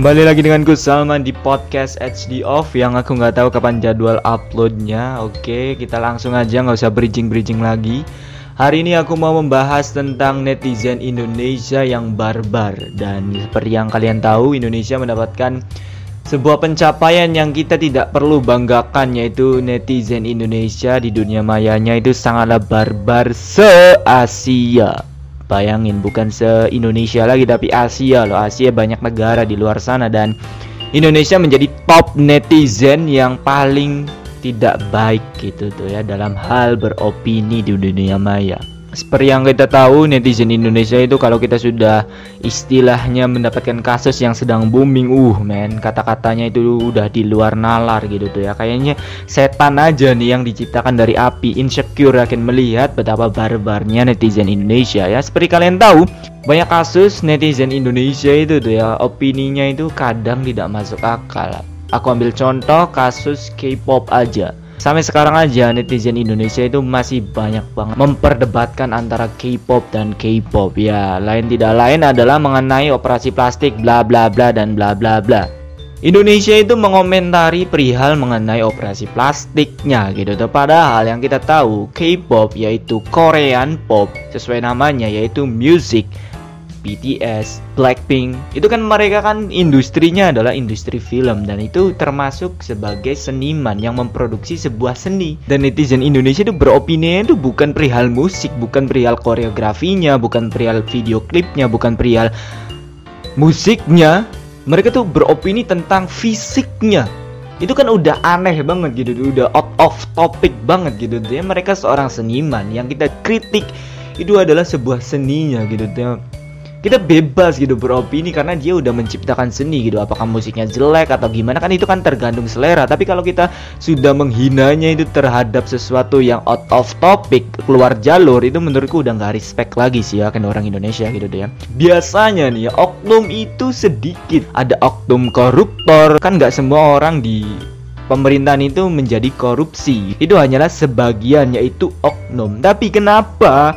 Kembali lagi denganku Salman di podcast HD Off yang aku nggak tahu kapan jadwal uploadnya. Oke, kita langsung aja nggak usah bridging-bridging lagi. Hari ini aku mau membahas tentang netizen Indonesia yang barbar dan seperti yang kalian tahu Indonesia mendapatkan sebuah pencapaian yang kita tidak perlu banggakan yaitu netizen Indonesia di dunia mayanya itu sangatlah barbar se-Asia. Bayangin bukan se-Indonesia lagi tapi Asia loh. Asia banyak negara di luar sana dan Indonesia menjadi top netizen yang paling tidak baik gitu tuh ya dalam hal beropini di dunia maya. Seperti yang kita tahu netizen Indonesia itu kalau kita sudah istilahnya mendapatkan kasus yang sedang booming uh men kata-katanya itu udah di luar nalar gitu tuh ya. Kayaknya setan aja nih yang diciptakan dari api. Insecure akan melihat betapa barbarnya netizen Indonesia ya. Seperti kalian tahu banyak kasus netizen Indonesia itu tuh ya opininya itu kadang tidak masuk akal. Aku ambil contoh kasus K-pop aja Sampai sekarang aja netizen Indonesia itu masih banyak banget memperdebatkan antara K-pop dan K-pop ya. Lain tidak lain adalah mengenai operasi plastik bla bla bla dan bla bla bla. Indonesia itu mengomentari perihal mengenai operasi plastiknya gitu tuh padahal yang kita tahu K-pop yaitu Korean pop sesuai namanya yaitu music BTS, Blackpink, itu kan mereka kan industrinya adalah industri film dan itu termasuk sebagai seniman yang memproduksi sebuah seni. Dan netizen Indonesia itu beropini itu bukan perihal musik, bukan perihal koreografinya, bukan perihal video klipnya, bukan perihal musiknya. Mereka tuh beropini tentang fisiknya. Itu kan udah aneh banget gitu, udah out of topic banget gitu. Ya mereka seorang seniman yang kita kritik itu adalah sebuah seninya gitu kita bebas gitu beropini karena dia udah menciptakan seni gitu. Apakah musiknya jelek atau gimana? Kan itu kan tergantung selera. Tapi kalau kita sudah menghinanya itu terhadap sesuatu yang out of topic keluar jalur itu menurutku udah nggak respect lagi sih ya kan orang Indonesia gitu deh ya. Biasanya nih ya oknum itu sedikit. Ada oknum koruptor. Kan nggak semua orang di pemerintahan itu menjadi korupsi. Itu hanyalah sebagian yaitu oknum. Tapi kenapa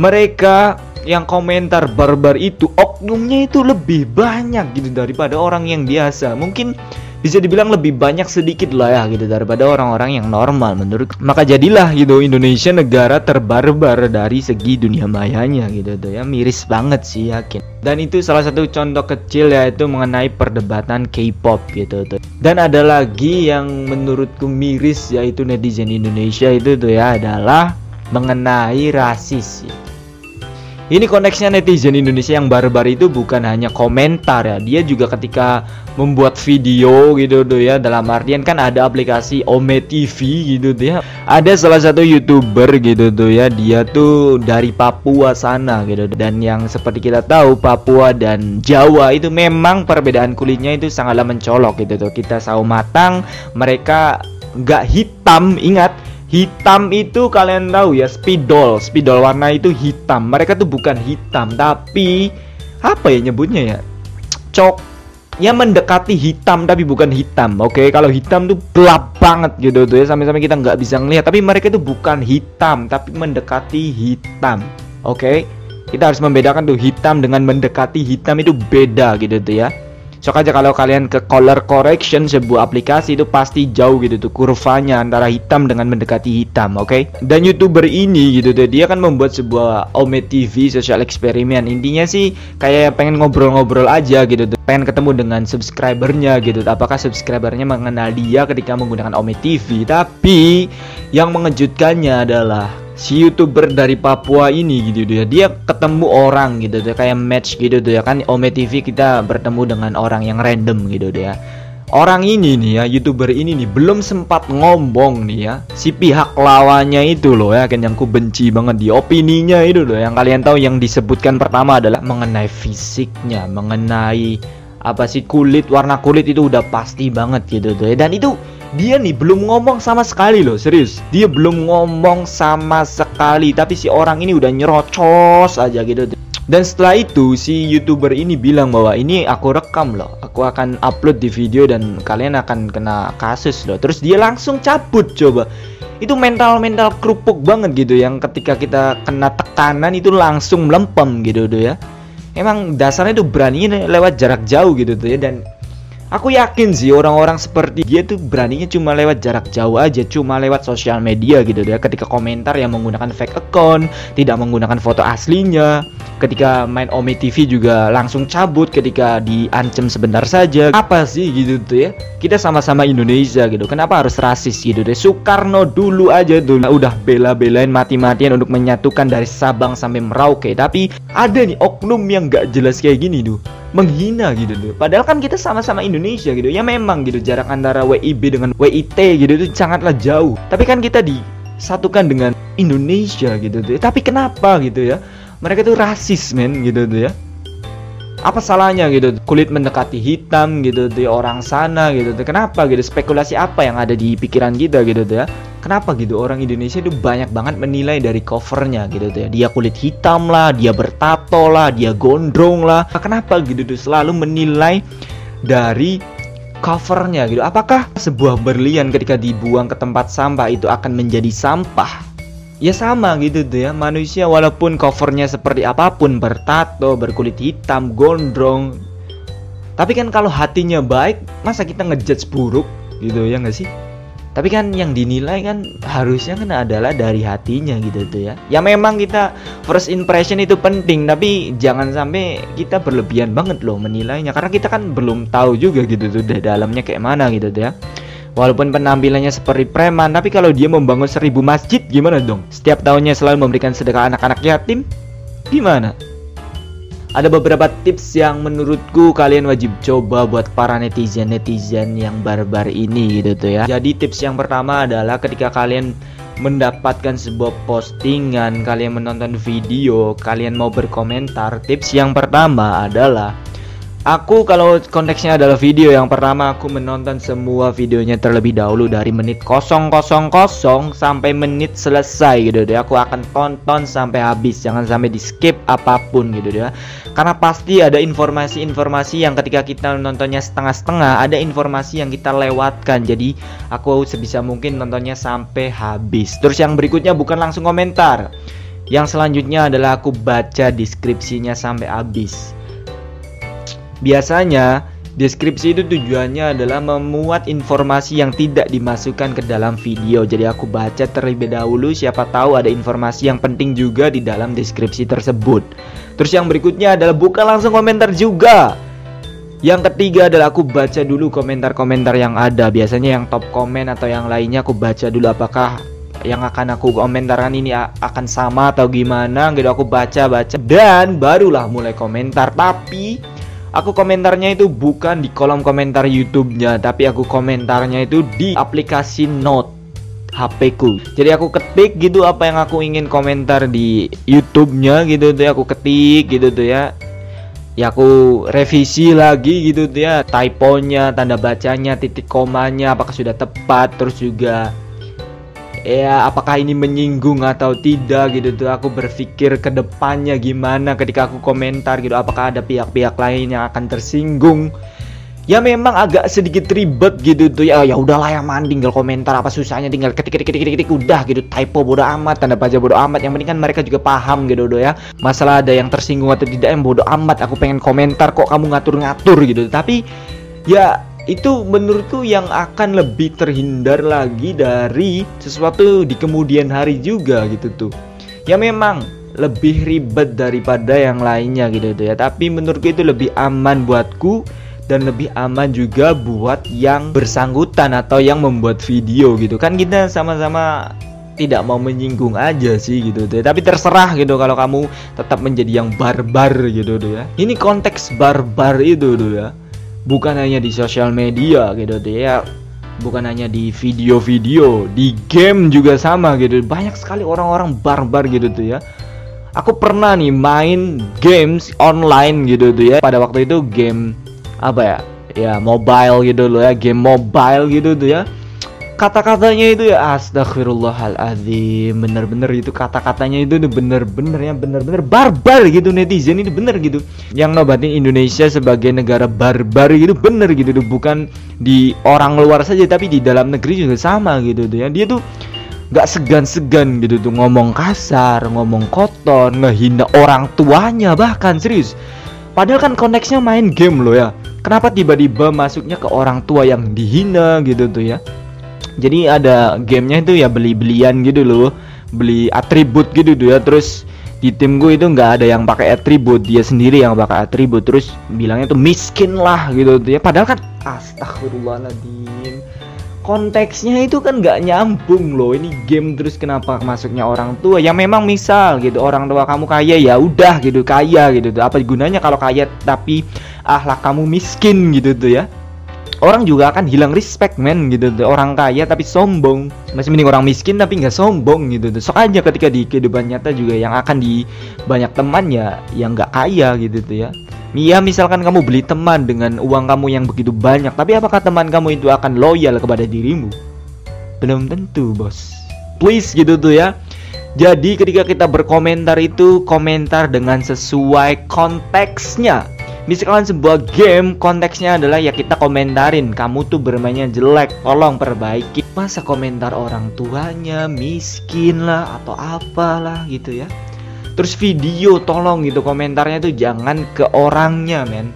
mereka yang komentar barbar itu oknumnya itu lebih banyak gitu daripada orang yang biasa. Mungkin bisa dibilang lebih banyak sedikit lah ya gitu daripada orang-orang yang normal menurut maka jadilah gitu Indonesia negara terbarbar dari segi dunia mayanya gitu tuh ya. Miris banget sih yakin. Dan itu salah satu contoh kecil yaitu mengenai perdebatan K-pop gitu tuh. Dan ada lagi yang menurutku miris yaitu netizen Indonesia itu tuh ya adalah mengenai rasis. ya ini konteksnya netizen Indonesia yang barbar itu bukan hanya komentar ya. Dia juga ketika membuat video gitu tuh ya dalam artian kan ada aplikasi Ome TV gitu tuh ya. Ada salah satu youtuber gitu tuh ya dia tuh dari Papua sana gitu. Dan yang seperti kita tahu Papua dan Jawa itu memang perbedaan kulitnya itu sangatlah mencolok gitu tuh. Kita sawo matang mereka nggak hitam ingat Hitam itu kalian tahu ya spidol. Spidol warna itu hitam. Mereka tuh bukan hitam Tapi Apa ya nyebutnya ya? Cok. Ya mendekati hitam tapi bukan hitam Oke? Okay? kalau hitam tuh gelap banget gitu tuh ya Sampai-sampai kita nggak bisa ngelihat. Tapi mereka itu bukan hitam Tapi mendekati hitam Oke? Okay? Kita harus membedakan tuh hitam dengan mendekati hitam itu beda gitu tuh ya Sok aja kalau kalian ke color correction sebuah aplikasi itu pasti jauh gitu tuh kurvanya antara hitam dengan mendekati hitam, oke? Okay? Dan youtuber ini gitu tuh dia kan membuat sebuah Ome TV social eksperimen. Intinya sih kayak pengen ngobrol-ngobrol aja gitu tuh. Pengen ketemu dengan subscribernya gitu. Apakah subscribernya mengenal dia ketika menggunakan Ome TV? Tapi yang mengejutkannya adalah si youtuber dari Papua ini gitu ya dia ketemu orang gitu tuh kayak match gitu ya kan Ome TV kita bertemu dengan orang yang random gitu ya orang ini nih ya youtuber ini nih belum sempat ngomong nih ya si pihak lawannya itu loh ya kan yang ku benci banget di opininya itu loh yang kalian tahu yang disebutkan pertama adalah mengenai fisiknya mengenai apa sih kulit warna kulit itu udah pasti banget gitu ya dan itu dia nih belum ngomong sama sekali loh serius. Dia belum ngomong sama sekali. Tapi si orang ini udah nyerocos aja gitu. Dan setelah itu si youtuber ini bilang bahwa ini aku rekam loh. Aku akan upload di video dan kalian akan kena kasus loh. Terus dia langsung cabut coba. Itu mental-mental kerupuk banget gitu yang ketika kita kena tekanan itu langsung melempem gitu tuh ya. Emang dasarnya tuh beraninya lewat jarak jauh gitu tuh ya. Dan Aku yakin sih orang-orang seperti dia tuh beraninya cuma lewat jarak jauh aja, cuma lewat sosial media gitu ya. Ketika komentar yang menggunakan fake account, tidak menggunakan foto aslinya. Ketika main Omi TV juga langsung cabut ketika diancam sebentar saja. Apa sih gitu tuh ya? Kita sama-sama Indonesia gitu. Kenapa harus rasis gitu deh? Soekarno dulu aja tuh udah bela-belain mati-matian untuk menyatukan dari Sabang sampai Merauke. Tapi ada nih oknum yang gak jelas kayak gini tuh menghina gitu tuh. Padahal kan kita sama-sama Indonesia gitu. Ya memang gitu jarak antara WIB dengan WIT gitu itu sangatlah jauh. Tapi kan kita disatukan dengan Indonesia gitu tuh. Tapi kenapa gitu ya? Mereka tuh rasis men gitu tuh ya apa salahnya gitu? Kulit mendekati hitam gitu tuh orang sana gitu. Kenapa gitu? Spekulasi apa yang ada di pikiran kita gitu ya? Kenapa gitu? Orang Indonesia itu banyak banget menilai dari covernya gitu ya? Dia kulit hitam lah dia bertato lah dia gondrong lah. Kenapa gitu? Tuh selalu menilai dari covernya gitu. Apakah sebuah berlian ketika dibuang ke tempat sampah itu akan menjadi sampah ya sama gitu tuh ya manusia walaupun covernya seperti apa pun bertato berkulit hitam gondrong. Tapi kan kalau hatinya baik masa kita ngejudge buruk gitu ya nggak sih? Tapi kan yang dinilai kan harusnya kan adalah dari hatinya gitu tuh ya. Ya memang kita first impression itu penting tapi jangan sampai kita berlebihan banget loh menilainya. Karena kita kan belum tahu juga gitu tuh dalamnya kayak mana gitu tuh ya Walaupun penampilannya seperti preman, tapi kalau dia membangun seribu masjid, gimana dong? Setiap tahunnya selalu memberikan sedekah anak-anak yatim, gimana? Ada beberapa tips yang menurutku kalian wajib coba buat para netizen-netizen yang barbar ini gitu tuh ya. Jadi tips yang pertama adalah ketika kalian mendapatkan sebuah postingan, kalian menonton video, kalian mau berkomentar, tips yang pertama adalah Aku kalau konteksnya adalah video yang pertama aku menonton semua videonya terlebih dahulu dari menit 000 sampai menit selesai gitu deh. Aku akan tonton sampai habis, jangan sampai di skip apa pun gitu deh. Karena pasti ada informasi-informasi yang ketika kita nontonnya setengah-setengah, ada informasi yang kita lewatkan. Jadi aku sebisa mungkin nontonnya sampai habis. Terus yang berikutnya bukan langsung komentar. Yang selanjutnya adalah aku baca deskripsinya sampai habis Biasanya, deskripsi itu tujuannya adalah memuat informasi yang tidak dimasukkan ke dalam video. Jadi aku baca terlebih dahulu siapa tahu ada informasi yang penting juga di dalam deskripsi tersebut. Terus yang berikutnya adalah buka langsung komentar juga. Yang ketiga adalah aku baca dulu komentar-komentar yang ada. Biasanya yang top komen atau yang lainnya aku baca dulu apakah yang akan aku komentarkan ini akan sama atau gimana gitu aku baca baca dan barulah mulai komentar tapi Aku komentarnya itu bukan di kolom komentar YouTube-nya, tapi aku komentarnya itu di aplikasi Note HP ku. Jadi aku ketik gitu apa yang aku ingin komentar di YouTube-nya gitu tuh ya, aku ketik gitu tuh ya. Ya aku revisi lagi gitu tuh ya, typonya, tanda bacanya, titik komanya apakah sudah tepat, terus juga ya apakah ini menyinggung atau tidak gitu tuh? Aku berpikir ke depannya gimana ketika aku komentar gitu. Apakah ada pihak-pihak lain yang akan tersinggung? Ya memang agak sedikit ribet gitu tuh. Ya ya udahlah yang man tinggal komentar apa susahnya? Tinggal ketik ketik ketik ketik udah gitu. Typo bodo amat. Tanda baca bodo amat. Yang penting kan mereka juga paham gitu do ya. Masalah ada yang tersinggung atau tidak yang bodo amat. Aku pengen komentar kok kamu ngatur-ngatur gitu. Tapi ya itu menurutku yang akan lebih terhindar lagi dari sesuatu di kemudian hari juga gitu tuh ya memang lebih ribet daripada yang lainnya gitu tuh ya tapi menurutku itu lebih aman buatku dan lebih aman juga buat yang bersangkutan atau yang membuat video gitu kan kita sama-sama tidak mau menyinggung aja sih gitu tuh. Tapi terserah gitu kalau kamu tetap menjadi yang barbar gitu tuh ya. Ini konteks barbar itu tuh ya bukan hanya di sosial media gitu ya. Bukan hanya di video-video di game juga sama gitu. Banyak sekali orang-orang barbar gitu tuh ya. Aku pernah nih main games online gitu tuh ya. Pada waktu itu game apa ya ya mobile gitu loh ya. Game mobile gitu tuh ya kata-katanya itu ya astagfirullahaladzim bener-bener itu kata-katanya itu bener-bener ya bener-bener barbar gitu netizen itu bener gitu. Yang nobatin Indonesia sebagai negara barbar gitu bener gitu tuh. Bukan di orang luar saja tapi di dalam negeri juga sama gitu tuh ya. Dia tuh nggak segan-segan gitu tuh ngomong kasar ngomong kotor ngehina orang tuanya bahkan serius. Padahal kan konteksnya main game loh ya. Kenapa tiba-tiba masuknya ke orang tua yang dihina gitu tuh ya jadi ada gamenya itu ya beli-belian gitu loh. Beli atribut gitu tuh ya. Terus di tim gue itu nggak ada yang pakai atribut. Dia sendiri yang pakai atribut. Terus bilangnya tuh miskin lah gitu tuh ya. Padahal kan astagfirullahaladzim. Konteksnya itu kan nggak nyambung loh. Ini game terus kenapa masuknya orang tua? Ya memang misal gitu. Orang tua kamu kaya ya udah gitu. Kaya gitu tuh. Apa gunanya kalau kaya tapi ahlak kamu miskin gitu tuh ya orang juga akan hilang respect men gitu. Tuh orang kaya tapi sombong. Masih mending orang miskin tapi nggak sombong gitu. Tuh sok aja ketika di kehidupan nyata juga yang akan di banyak teman ya yang nggak kaya gitu tuh ya. Iya misalkan kamu beli teman dengan uang kamu yang begitu banyak Tapi apakah teman kamu itu akan loyal kepada dirimu? Belum tentu bos. Please gitu tuh ya. Jadi ketika kita berkomentar itu Komentar dengan sesuai konteksnya Misalkan sebuah game konteksnya adalah ya kita komentarin Kamu tuh bermainnya jelek Tolong perbaiki. Masa komentar orang tuanya miskin lah Atau apalah gitu ya. Terus video tolong gitu komentarnya tuh jangan ke orangnya men.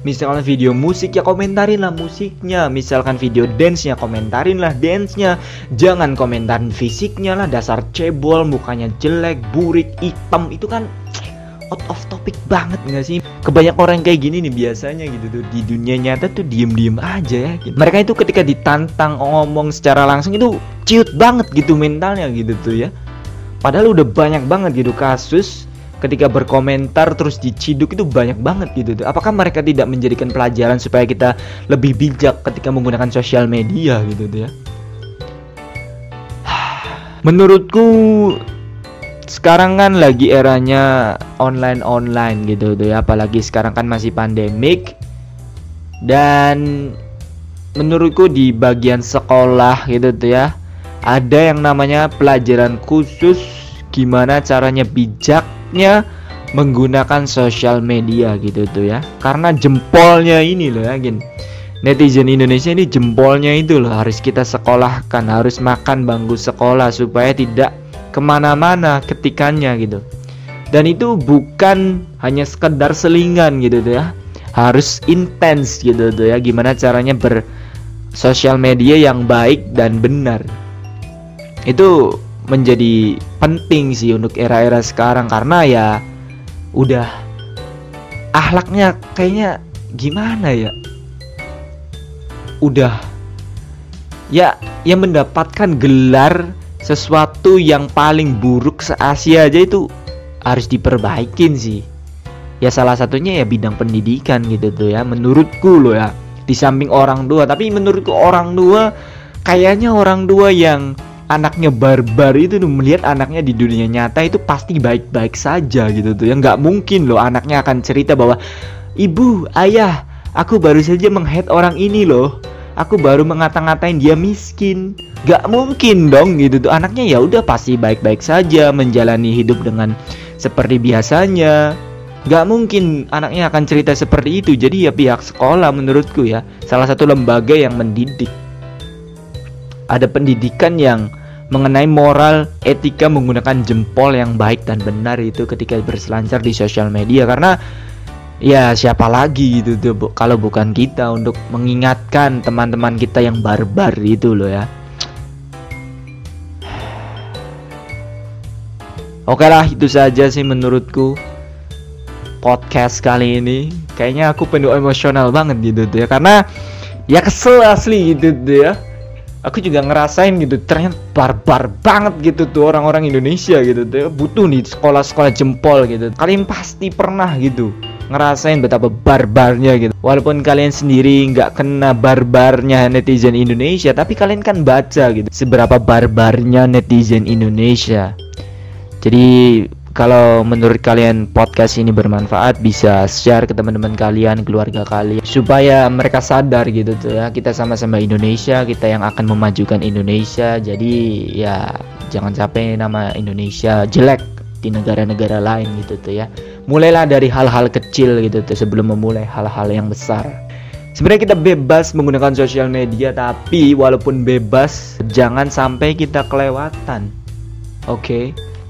Misalkan video musik ya komentarin lah musiknya. Misalkan video dance nya komentarin lah dance nya jangan komentarin fisiknya lah dasar cebol mukanya jelek burik hitam. Itu kan out of topic banget nggak sih kebanyak orang kayak gini nih biasanya gitu tuh di dunia nyata tuh diem diem aja ya gitu. mereka itu ketika ditantang ngomong secara langsung itu ciut banget gitu mentalnya gitu tuh ya Padahal udah banyak banget gitu kasus ketika berkomentar terus diciduk itu banyak banget gitu tuh. Apakah mereka tidak menjadikan pelajaran supaya kita lebih bijak ketika menggunakan sosial media gitu tuh ya? Menurutku sekarang kan lagi eranya online online gitu tuh ya, apalagi sekarang kan masih pandemik. Dan menurutku di bagian sekolah gitu tuh ya ada yang namanya pelajaran khusus gimana caranya bijaknya menggunakan sosial media gitu tuh ya. Karena jempolnya ini loh ya gini netizen Indonesia ini jempolnya itu loh harus kita sekolahkan harus makan bangku sekolah supaya tidak ke mana-mana ketikannya gitu. Dan itu bukan hanya sekedar selingan gitu ya harus intens gitu tuh ya gimana caranya ber sosial media yang baik dan benar. Itu menjadi penting sih untuk era-era sekarang. Karena ya udah ahlaknya kayaknya gimana ya? Udah ya yang mendapatkan gelar sesuatu yang paling buruk se Asia aja itu harus diperbaikin sih. Ya salah satunya ya bidang pendidikan gitu tuh ya menurutku loh ya di samping orang tua. Tapi menurutku orang tua kayaknya orang tua yang anaknya barbar itu tuh melihat anaknya di dunia nyata itu pasti baik-baik saja gitu tuh ya. Nggak mungkin loh anaknya akan cerita bahwa ibu ayah aku baru saja menghead orang ini loh aku baru mengata-ngatain dia miskin. Nggak mungkin dong gitu tuh. Anaknya ya udah pasti baik-baik saja menjalani hidup dengan seperti biasanya. Nggak mungkin anaknya akan cerita seperti itu. Jadi ya pihak sekolah menurutku ya. Salah satu lembaga yang mendidik. Ada pendidikan yang mengenai moral etika menggunakan jempol yang baik dan benar itu ketika berselancar di sosial media. Karena ya siapa lagi gitu tuh bu, kalau bukan kita untuk mengingatkan teman-teman kita yang barbar itu loh ya. Oke lah itu saja sih menurutku podcast kali ini. Kayaknya aku penuh emosional banget gitu tuh ya. Karena ya kesel asli gitu tuh ya. Aku juga ngerasain gitu ternyata barbar banget gitu tuh orang-orang Indonesia gitu tuh butuh nih sekolah-sekolah jempol gitu. Kalian pasti pernah gitu ngerasain betapa barbarnya gitu walaupun kalian sendiri nggak kena barbarnya netizen Indonesia tapi kalian kan baca gitu seberapa barbarnya netizen Indonesia jadi kalau menurut kalian podcast ini bermanfaat bisa share ke teman-teman kalian, keluarga kalian supaya mereka sadar gitu tuh ya kita sama-sama Indonesia, kita yang akan memajukan Indonesia. Jadi ya jangan sampai nama Indonesia jelek di negara-negara lain gitu tuh ya. Mulailah dari hal-hal kecil gitu tuh sebelum memulai hal-hal yang besar. Sebenarnya kita bebas menggunakan sosial media tapi walaupun bebas jangan sampai kita kelewatan. Oke. Okay?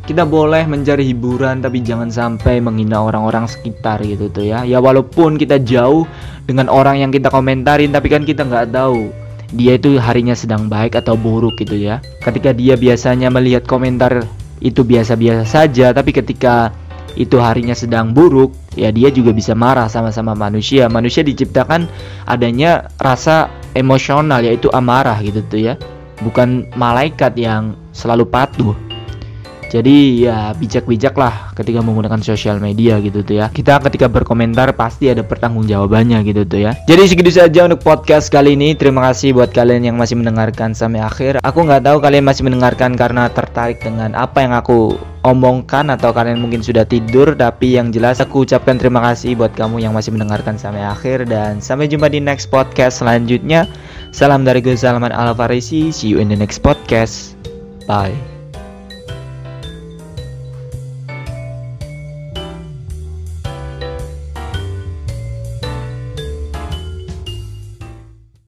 kita boleh mencari hiburan tapi jangan sampai menghina orang-orang sekitar gitu tuh ya ya walaupun kita jauh dengan orang yang kita komentarin tapi kan kita nggak tahu dia itu harinya sedang baik atau buruk gitu ya ketika dia biasanya melihat komentar itu biasa-biasa saja tapi ketika itu harinya sedang buruk, ya dia juga bisa marah sama-sama manusia. Manusia diciptakan adanya rasa emosional yaitu amarah gitu tuh ya. Bukan malaikat yang selalu patuh. Jadi ya bijak-bijak lah ketika menggunakan sosial media gitu tuh ya. Kita ketika berkomentar pasti ada pertanggungjawabannya gitu tuh ya. Jadi segitu saja untuk podcast kali ini. Terima kasih buat kalian yang masih mendengarkan sampai akhir. Aku nggak tahu kalian masih mendengarkan karena tertarik dengan apa yang aku omongkan atau kalian mungkin sudah tidur tapi yang jelas aku ucapkan terima kasih buat kamu yang masih mendengarkan sampai akhir dan sampai jumpa di next podcast selanjutnya. Salam dari gue Salman Al Farisi. See you in the next podcast. Bye.